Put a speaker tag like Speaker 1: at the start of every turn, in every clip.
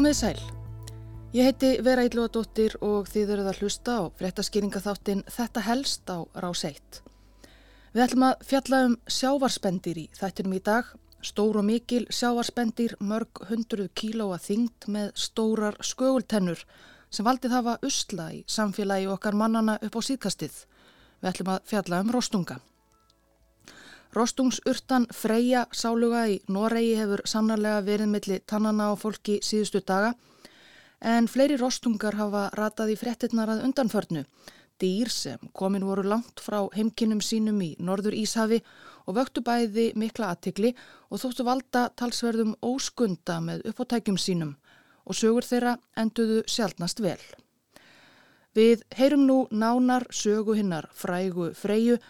Speaker 1: Komið sæl. Ég heiti Vera Ílluadóttir og þið eruð að hlusta á fréttaskýringaþáttin Þetta helst á Rás 1. Við ætlum að fjalla um sjávarspendir í þættinum í dag. Stór og mikil sjávarspendir, mörg hundruð kílóa þyngd með stórar skögultennur sem valdið hafa usla í samfélagi okkar mannana upp á síðkastið. Við ætlum að fjalla um rostunga. Rostungsurtan Freyja sáluga í Noregi hefur sannarlega verið milli tannana á fólki síðustu daga en fleiri rostungar hafa ratað í frettinnar að undanförnu. Dýr sem komin voru langt frá heimkinnum sínum í Norður Íshafi og vöktu bæði mikla aðtikli og þóttu valda talsverðum óskunda með uppáttækjum sínum og sögur þeirra enduðu sjálfnast vel. Við heyrum nú nánar sögu hinnar frægu Freyju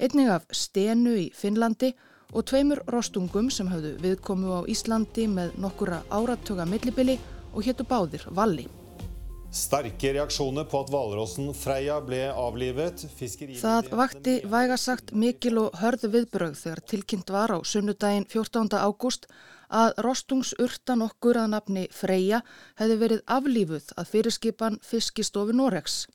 Speaker 1: einnig af stenu í Finnlandi og tveimur rostungum sem hafðu viðkomu á Íslandi með nokkura áratöga millibili og héttu báðir Valli.
Speaker 2: Sterke reaksjoner på at valrossen Freyja ble avlivet. Fiskeri...
Speaker 1: Það vakti vægasagt mikil og hörðu viðbröð þegar tilkynnt var á sunnudaginn 14. ágúst að rostungsurtan okkur að nafni Freyja hefði verið aflífuð að fyrirskipan Fiskistofi Noregs.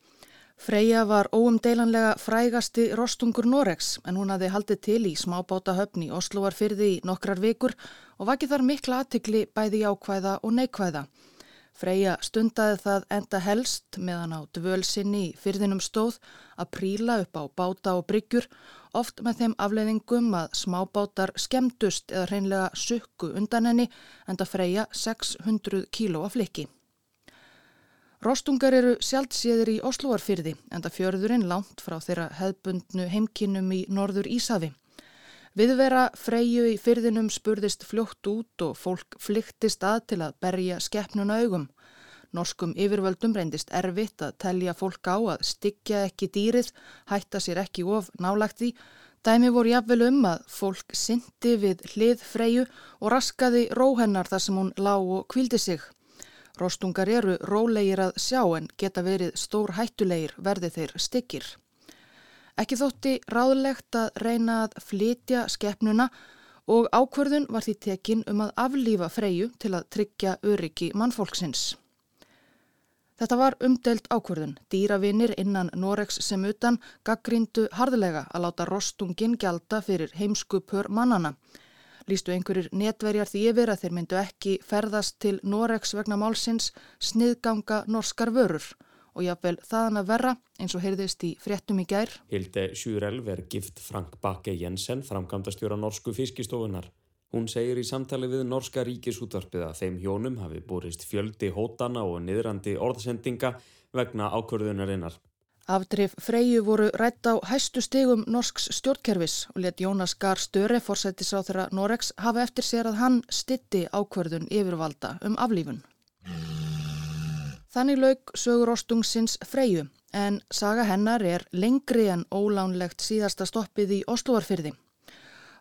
Speaker 1: Freyja var óumdeilanlega frægasti rostungur Noregs en hún hafði haldið til í smábáta höfni Oslovar fyrði í nokkrar vikur og vakið þar mikla aðtikli bæði jákvæða og neikvæða. Freyja stundaði það enda helst meðan á dvölsinni í fyrðinum stóð að príla upp á báta og bryggjur oft með þeim afleiðingum að smábátar skemdust eða hreinlega sukku undan henni enda Freyja 600 kíló af flikki. Rostungar eru sjálfséðir í Osloarfyrði en það fjörðurinn langt frá þeirra hefbundnu heimkinnum í norður Ísafi. Viðvera freyju í fyrðinum spurðist fljótt út og fólk flyktist að til að berja skeppnuna augum. Norskum yfirvöldum reyndist erfitt að telja fólk á að styggja ekki dýrið, hætta sér ekki of nálagt því. Dæmi voru jafnvel um að fólk syndi við hlið freyju og raskaði róhennar þar sem hún lá og kvildi sig. Róstungar eru rólegir að sjá en geta verið stór hættulegir verði þeir styggir. Ekki þótti ráðlegt að reyna að flytja skeppnuna og ákverðun var því tekin um að aflífa freyju til að tryggja öryggi mannfólksins. Þetta var umdelt ákverðun. Dýravinir innan Noregs sem utan gaggríndu harðlega að láta rostungin gjalda fyrir heimskupur mannana. Lýstu einhverjir netverjar því yfir að þeir myndu ekki ferðast til Noregs vegna málsins sniðganga norskar vörur og jáfnvel þaðan að verra eins og heyrðist í fréttum í gær.
Speaker 3: Hilde Sjúrelv er gift Frank Bakke Jensen, framkvæmdastjóra norsku fiskistofunar. Hún segir í samtali við Norska ríkisútvarpið að þeim hjónum hafi borist fjöldi hótana og niðrandi orðsendinga vegna ákvörðunarinnar.
Speaker 1: Afdrif Freyju voru rætt á hæstu stegum Norsks stjórnkerfis og let Jónas Gar Störe, forsættis á þeirra Noregs, hafa eftir sér að hann stitti ákverðun yfirvalda um aflífun. Þannig laug sögur Óstungsins Freyju en saga hennar er lengri en ólánlegt síðasta stoppið í Oslovarfyrði.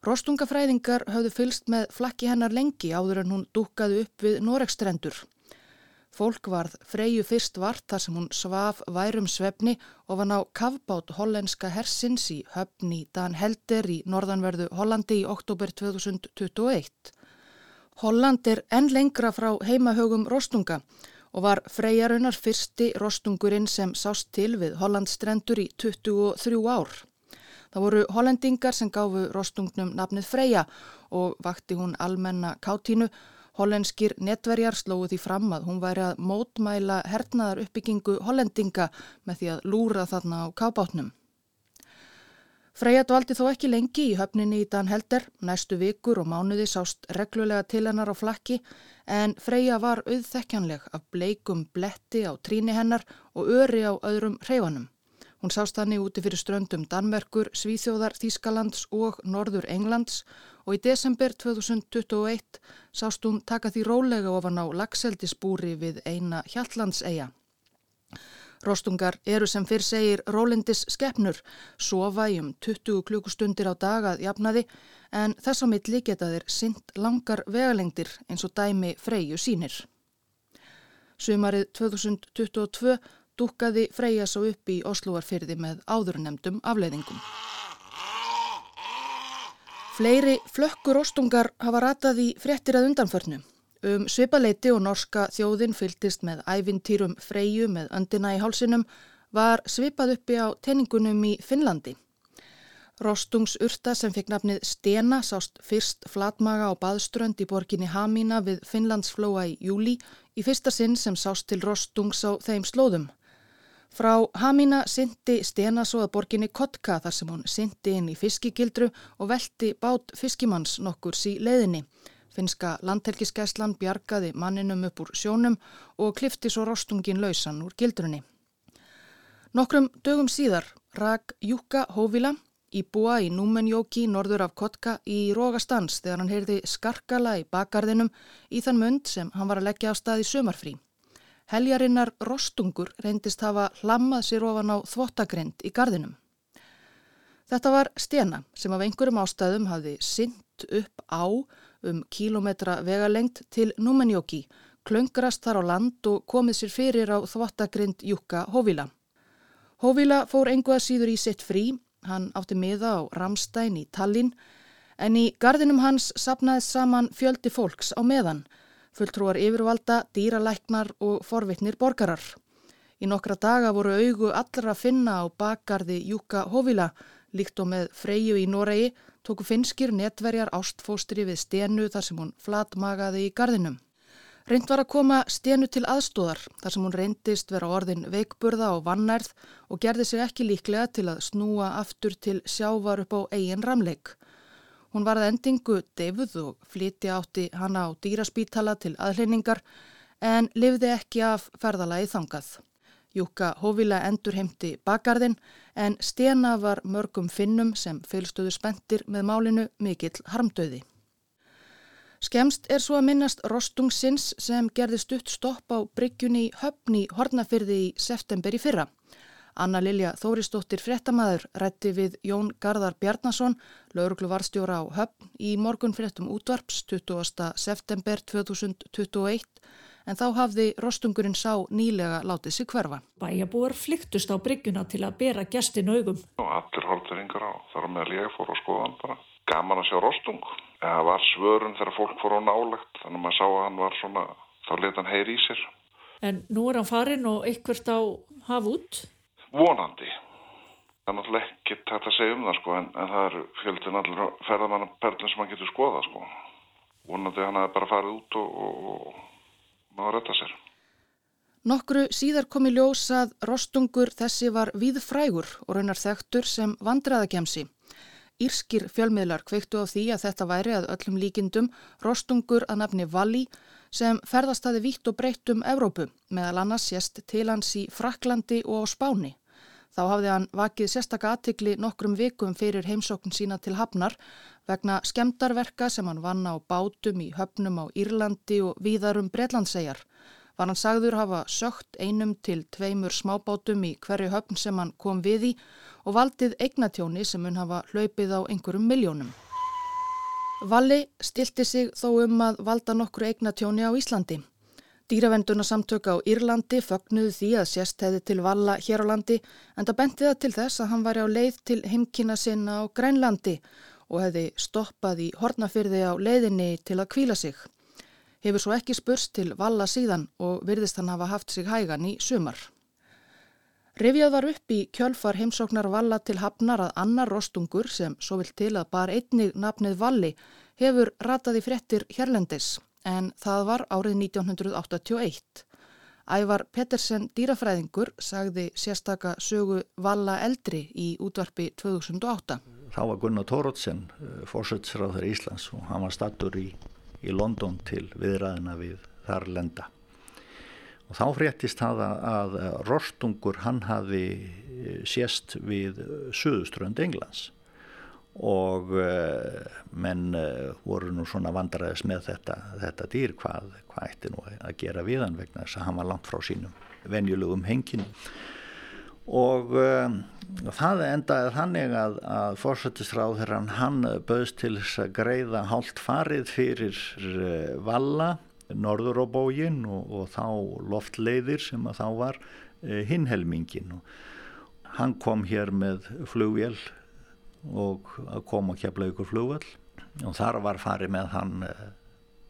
Speaker 1: Rostungafræðingar höfðu fylst með flakki hennar lengi áður en hún dúkaði upp við Noregstrendur. Fólk varð freyju fyrst vart þar sem hún svaf værum svefni og var ná kavbát hollenska hersins í höfn í Dan Helder í norðanverðu Hollandi í oktober 2021. Holland er enn lengra frá heimahögum rostunga og var freyjarunar fyrsti rostungurinn sem sást til við Hollandstrendur í 23 ár. Það voru hollendingar sem gáfu rostungnum nafnið Freyja og vakti hún almenna kátínu Hollenskir netverjar slóðu því fram að hún væri að mótmæla hernaðar uppbyggingu hollendinga með því að lúra þarna á kábátnum. Freyja dvaldi þó ekki lengi í höfninni í Dan Helder, næstu vikur og mánuði sást reglulega til hennar á flakki en Freyja var auðþekkjanleg af bleikum bletti á tríni hennar og öri á öðrum hreyfanum. Hún sást þannig úti fyrir ströndum Danmerkur, Svíþjóðar, Þískalands og Norður Englands og í desember 2021 sást hún taka því rólega ofan á lagseldisbúri við eina Hjallandseiga. Rostungar eru sem fyrr segir rólindis skeppnur, sofa í um 20 klukkustundir á dagað jafnaði en þess á milli geta þeir sint langar vegalengdir eins og dæmi freyju sínir. Sumarið 2022 dúkaði freyja svo upp í Osloarfyrði með áðurnemdum afleiðingum. Fleiri flökkur ostungar hafa ratað í fréttir að undanförnu. Um svipaleiti og norska þjóðin fyltist með ævintýrum freyju með öndina í hálsinum var svipað uppi á tenningunum í Finnlandi. Rostungsurta sem fekk nafnið Stena sást fyrst flatmaga á baðströnd í borginni Hamina við Finnlandsflóa í júli í fyrsta sinn sem sást til Rostungs á þeim slóðum. Frá Hamina syndi Stena svo að borginni Kotka þar sem hún syndi inn í fiskigildru og velti bát fiskimanns nokkurs í leiðinni. Finnska landhelgiskeslan bjargaði manninum upp úr sjónum og klifti svo rostungin lausan úr gildrunni. Nokkrum dögum síðar rak Júka Hóvila í búa í Númenjóki norður af Kotka í Rógastans þegar hann heyrði skarkala í bakgarðinum í þann mund sem hann var að leggja á stað í sömarfrí. Heljarinnar rostungur reyndist hafa hlammað sér ofan á þvottakrind í gardinum. Þetta var stena sem af einhverjum ástæðum hafði synt upp á um kílometra vegalengt til Númenjóki, klöngrast þar á land og komið sér fyrir á þvottakrind Júka Hóvila. Hóvila fór enguða síður í sitt frí, hann átti miða á Ramstein í Tallinn, en í gardinum hans sapnaðist saman fjöldi fólks á meðan, fulltrúar yfirvalda, dýralæknar og forvittnir borgarar. Í nokkra daga voru augu allra að finna á bakgarði Júka Hóvila, líkt og með Freyju í Noregi, tóku finskir netverjar ástfóstri við stenu þar sem hún flatmagaði í gardinum. Reynd var að koma stenu til aðstóðar þar sem hún reyndist vera orðin veikburða og vannærð og gerði sig ekki líklega til að snúa aftur til sjávar upp á eigin ramleik. Hún varð endingu defuð og flyti átti hana á dýraspítala til aðleiningar en lifði ekki af ferðalagi þangað. Júka hófila endur heimti bakarðin en stena var mörgum finnum sem fylstöðu spendir með málinu mikill harmdöði. Skemst er svo að minnast Rostungsins sem gerði stutt stopp á bryggjunni höfni Hortnafyrði í september í fyrra. Anna Lilja Þóristóttir frettamæður rætti við Jón Garðar Bjarnason, lauruglu varstjóra á höfn í morgun frettum útvarps 20. september 2021 en þá hafði rostungurinn sá nýlega látið sig hverfa.
Speaker 4: Bæjabúar flyktust á bryggjuna til að bera gestin augum.
Speaker 5: Og allir horfður yngur á, þar með að ég fór á skoðan bara. Gaman að sjá rostung. Það var svörun þegar fólk fór á nálegt, þannig að maður sá að hann var svona, þá leta hann heyri í sér.
Speaker 4: En nú er hann farin og ykkvert á haf út?
Speaker 5: Vonandi. Það er náttúrulega ekki þetta að segja um það sko, en, en það er fjöldin allir ferðamannaperlin sem hann getur skoða sko. Vonandi hann að bara farið út og, og má rætta sér.
Speaker 1: Nokkru síðar kom í ljós að rostungur þessi var víðfrægur og raunar þekktur sem vandraðakemsi. Írskir fjölmiðlar kveiktu á því að þetta væri að öllum líkindum rostungur að nafni Valli sem ferðast aði vítt og breytt um Evrópu meðal annars sést til hans í Fraklandi og á Spáni. Þá hafði hann vakið sérstakka aðtikli nokkrum vikum fyrir heimsókn sína til Hafnar vegna skemdarverka sem hann vann á bátum í höfnum á Írlandi og víðarum Breitlandsegjar. Var hann sagður hafa sögt einum til tveimur smábátum í hverju höfn sem hann kom við í og valdið eignatjóni sem hann hafa hlaupið á einhverjum miljónum. Valli stilti sig þó um að valda nokkru eignatjóni á Íslandi. Dýravendunarsamtök á Írlandi fögnuðu því að sérst hefði til valla hér á landi en það benti það til þess að hann var á leið til heimkina sinna á Grænlandi og hefði stoppað í hornafyrði á leiðinni til að kvíla sig. Hefur svo ekki spurst til valla síðan og virðist hann hafa haft sig hægan í sumar. Rivjað var upp í kjölfar heimsóknar valla til hafnar að annar rostungur sem svo vill til að bar einnig nafnið valli hefur rataði fréttir hérlendis en það var árið 1981. Ævar Pettersen dýrafræðingur sagði sérstaka sögu valla eldri í útvarpi 2008
Speaker 6: þá var Gunnar Tórótsen eh, fórsöldsráður Íslands og hann var stattur í, í London til viðræðina við þar lenda. Og þá fréttist það að Rostungur hann hafi eh, sést við Suðuströnd Englands og uh, menn uh, voru nú svona vandaræðis með þetta, þetta dýr hvað, hvað ætti nú að gera við hann vegna þess að hann var langt frá sínum venjulegum henginu og um, það endaði þannig að, að fórsættisráðherran hann bauðst til þess að greiða hálft farið fyrir valla norður á bógin og, og þá loftleiðir sem að þá var hinhelmingin og hann kom hér með flugvél og kom að kepla ykkur flugvall og þar var farið með hann uh,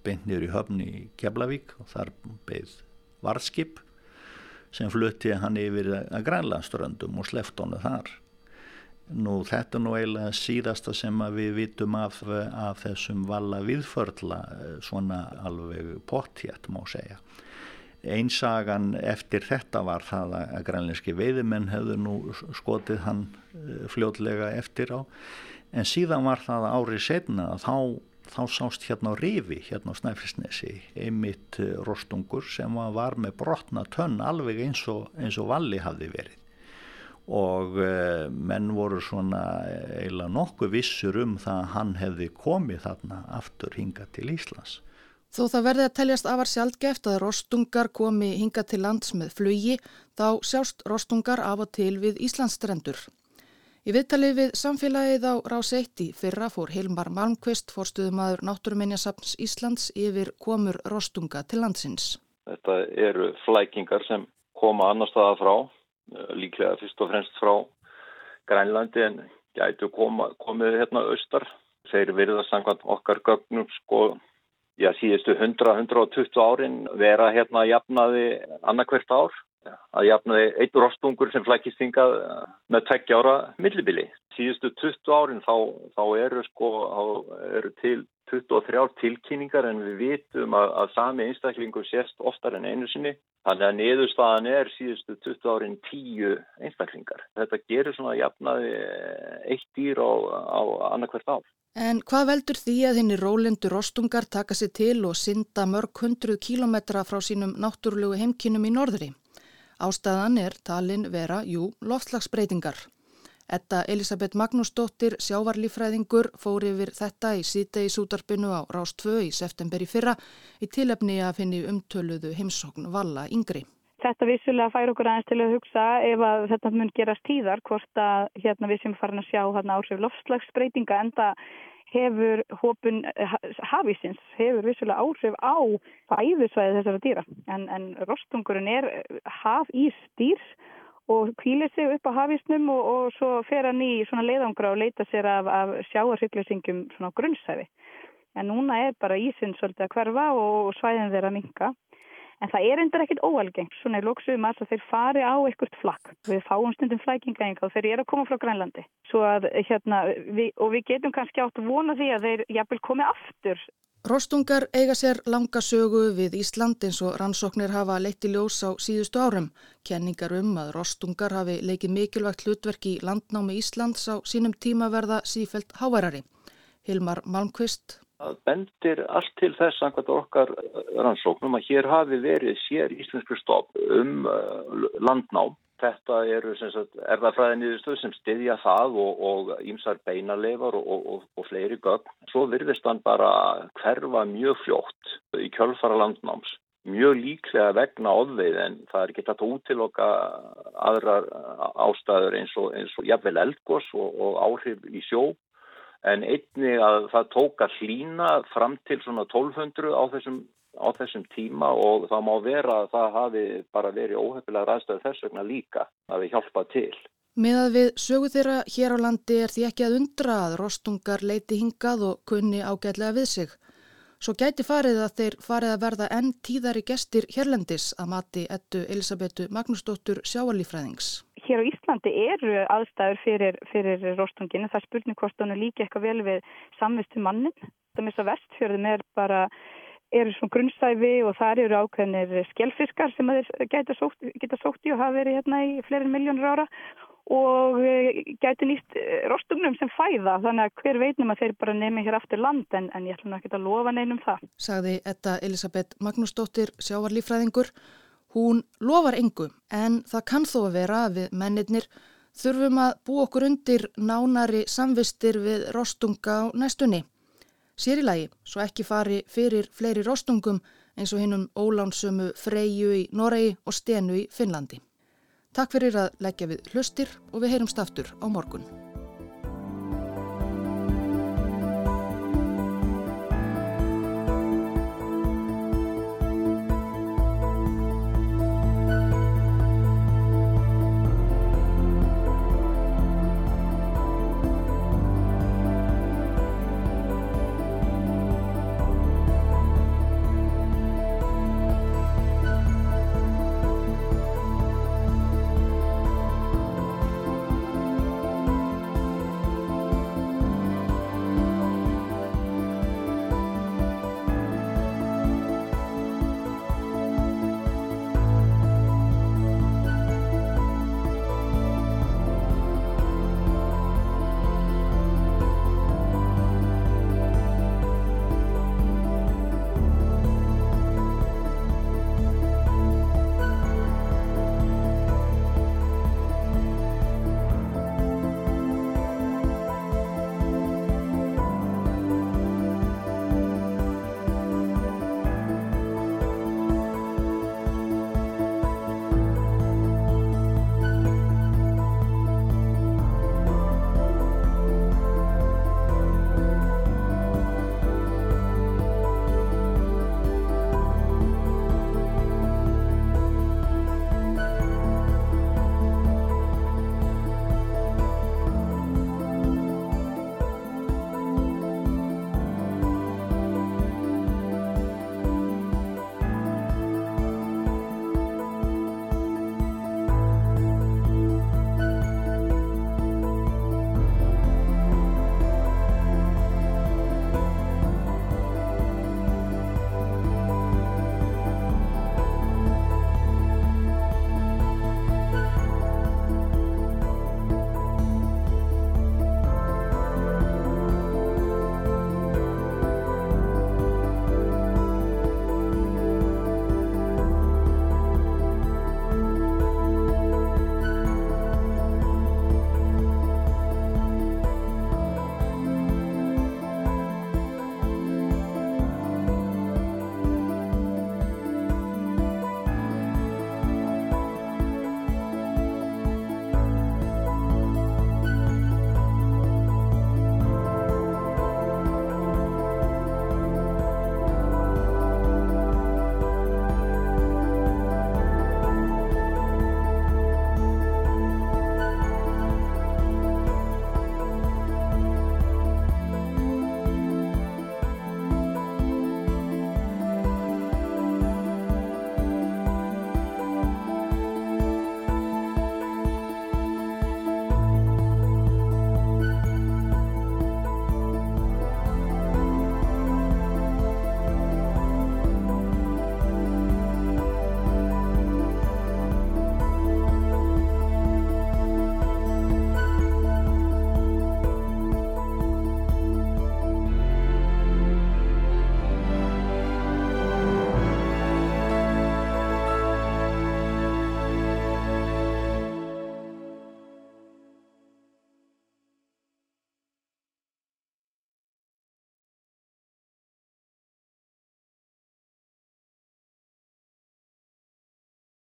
Speaker 6: beint nýður í höfni í Keflavík og þar beigð varðskip sem flutti hann yfir að Grænlandströndum og sleft honu þar. Nú þetta er nú eiginlega síðasta sem við vitum af, af þessum valla viðförla svona alveg pottjætt má segja. Einsagan eftir þetta var það að grænleinski veiðimenn hefðu nú skotið hann eh, fljótlega eftir á en síðan var það árið setna að þá, þá sást hérna á rifi hérna á Snæfisnesi einmitt eh, rostungur sem var með brotna tönn alveg eins og, eins og valli hafði verið og uh, menn voru svona eiginlega nokkuð vissur um það að hann hefði komið þarna aftur hinga til Íslands.
Speaker 1: Þó það verði að teljast afar sjálfgeft að rostungar komi hinga til lands með flugi þá sjást rostungar af og til við Íslandsstrendur. Í viðtalið við samfélagið á Rás 1 í fyrra fór Hilmar Malmqvist fórstuðumadur Náttúruminjasapns Íslands yfir komur rostunga til landsins.
Speaker 7: Þetta eru flækingar sem koma annar staða frá Eh, líklega fyrst og fremst frá Grænlandi en gætu koma, komið hérna austar. Þeir verða samkvæmt okkar gögnum sko, já síðustu 100-120 árin vera hérna að jafnaði annarkvært ár. Að jafnaði einn rostungur sem flækist hingað eh, með tveggja ára millibili. Síðustu 20 árin þá, þá eru sko, þá eru til 23 tilkynningar en við vitum að, að sami einstaklingur sést oftar en einu sinni. Þannig að niðurstaðan er síðustu 20 árin 10 einstaklingar. Þetta gerur svona jafnaði eitt dýr á, á annarkvært ár.
Speaker 1: En hvað veldur því að henni rólendu rostungar taka sér til og synda mörg hundruð kílometra frá sínum náttúrulegu heimkinum í norðri? Ástæðan er talin vera, jú, loftslagsbreytingar. Etta Elisabeth Magnúsdóttir, sjávarlífræðingur, fór yfir þetta í síta í sútarpinu á Rás 2 í september í fyrra í tilefni að finni umtöluðu heimsókn Valla Yngri.
Speaker 8: Þetta vissulega fær okkur aðeins til að hugsa ef að þetta mun gerast tíðar hvort að hérna, við sem farin að sjá hérna, áhrif loftslagsbreytinga en það hefur hópun hafísins, hefur vissulega áhrif á fæðisvæði þessara dýra en, en rostungurinn er hafís dýr og kvílir sig upp á hafísnum og, og svo fer hann í svona leiðangra og leita sér af, af sjáarhygglusingum svona grunnsæfi. En núna er bara ísinn svolítið að hverfa og svæðin þeirra minka. En það er endur ekkit óalgengt, svona í lóksuðum að þeir fari á ekkert flakk. Við fáum stundum flækinga og þeir eru að koma frá Grænlandi. Að, hérna, við, og við getum kannski átt vona því að þeir jafnvel komi aftur
Speaker 1: Rostungar eiga sér langa sögu við Ísland eins og rannsóknir hafa leitt í ljós á síðustu árum. Kenningar um að rostungar hafi leikið mikilvægt hlutverk í landnámi Íslands á sínum tíma verða sífelt háværari. Hilmar Malmqvist.
Speaker 7: Það bendir allt til þess að okkar rannsóknum að hér hafi verið sér íslensku stopp um uh, landnám Þetta eru erðafræðinniðurstöð sem styðja það og ímsar beinarleifar og, og, og fleiri gögn. Svo virðist hann bara hverfa mjög fljótt í kjölfara landnáms. Mjög líklega vegna ofveið en það er gett að útiloka aðrar ástæður eins og, og jafnvel eldgós og áhrif í sjó. En einni að það tók að hlína fram til svona 1200 á þessum á þessum tíma og það má vera að það hafi bara verið óhefnilega ræðstöð þess vegna líka að við hjálpa til.
Speaker 1: Meðað við sögu þeirra hér á landi er því ekki að undra að rostungar leiti hingað og kunni ágætlega við sig. Svo gæti farið að þeir farið að verða enn tíðari gestir hérlendis að mati ettu Elisabetu Magnúsdóttur sjáalífræðings.
Speaker 8: Hér á Íslandi eru aðstæður fyrir, fyrir rostunginu. Það er spurning hvort hann er líka eitthvað vel við samvistu mannin. Það misa vestfjörðum er bara eru svona grunnsæfi og þar eru ákveðinir skjálfiskar sem þeir geta sótt, geta sótt í og hafa verið hérna í fleiri miljónur ára og eh, gæti nýst eh, rostugnum sem fæða þannig að hver veitnum að þeir bara nefni hér aftur land en, en ég ætlum ekki að lofa neinum það.
Speaker 1: Sagði þetta Elisabeth Magnúsdóttir sjávarlífræðingur. Hún lofar engu en það kann þó að vera að við mennirnir þurfum að bú okkur undir nánari samvistir við rostunga á næstunni. Sér í lagi, svo ekki fari fyrir fleiri rostungum eins og hinnum ólánsömu Freyju í Noregi og Stenu í Finnlandi. Takk fyrir að leggja við hlustir og við heyrumst aftur á morgun.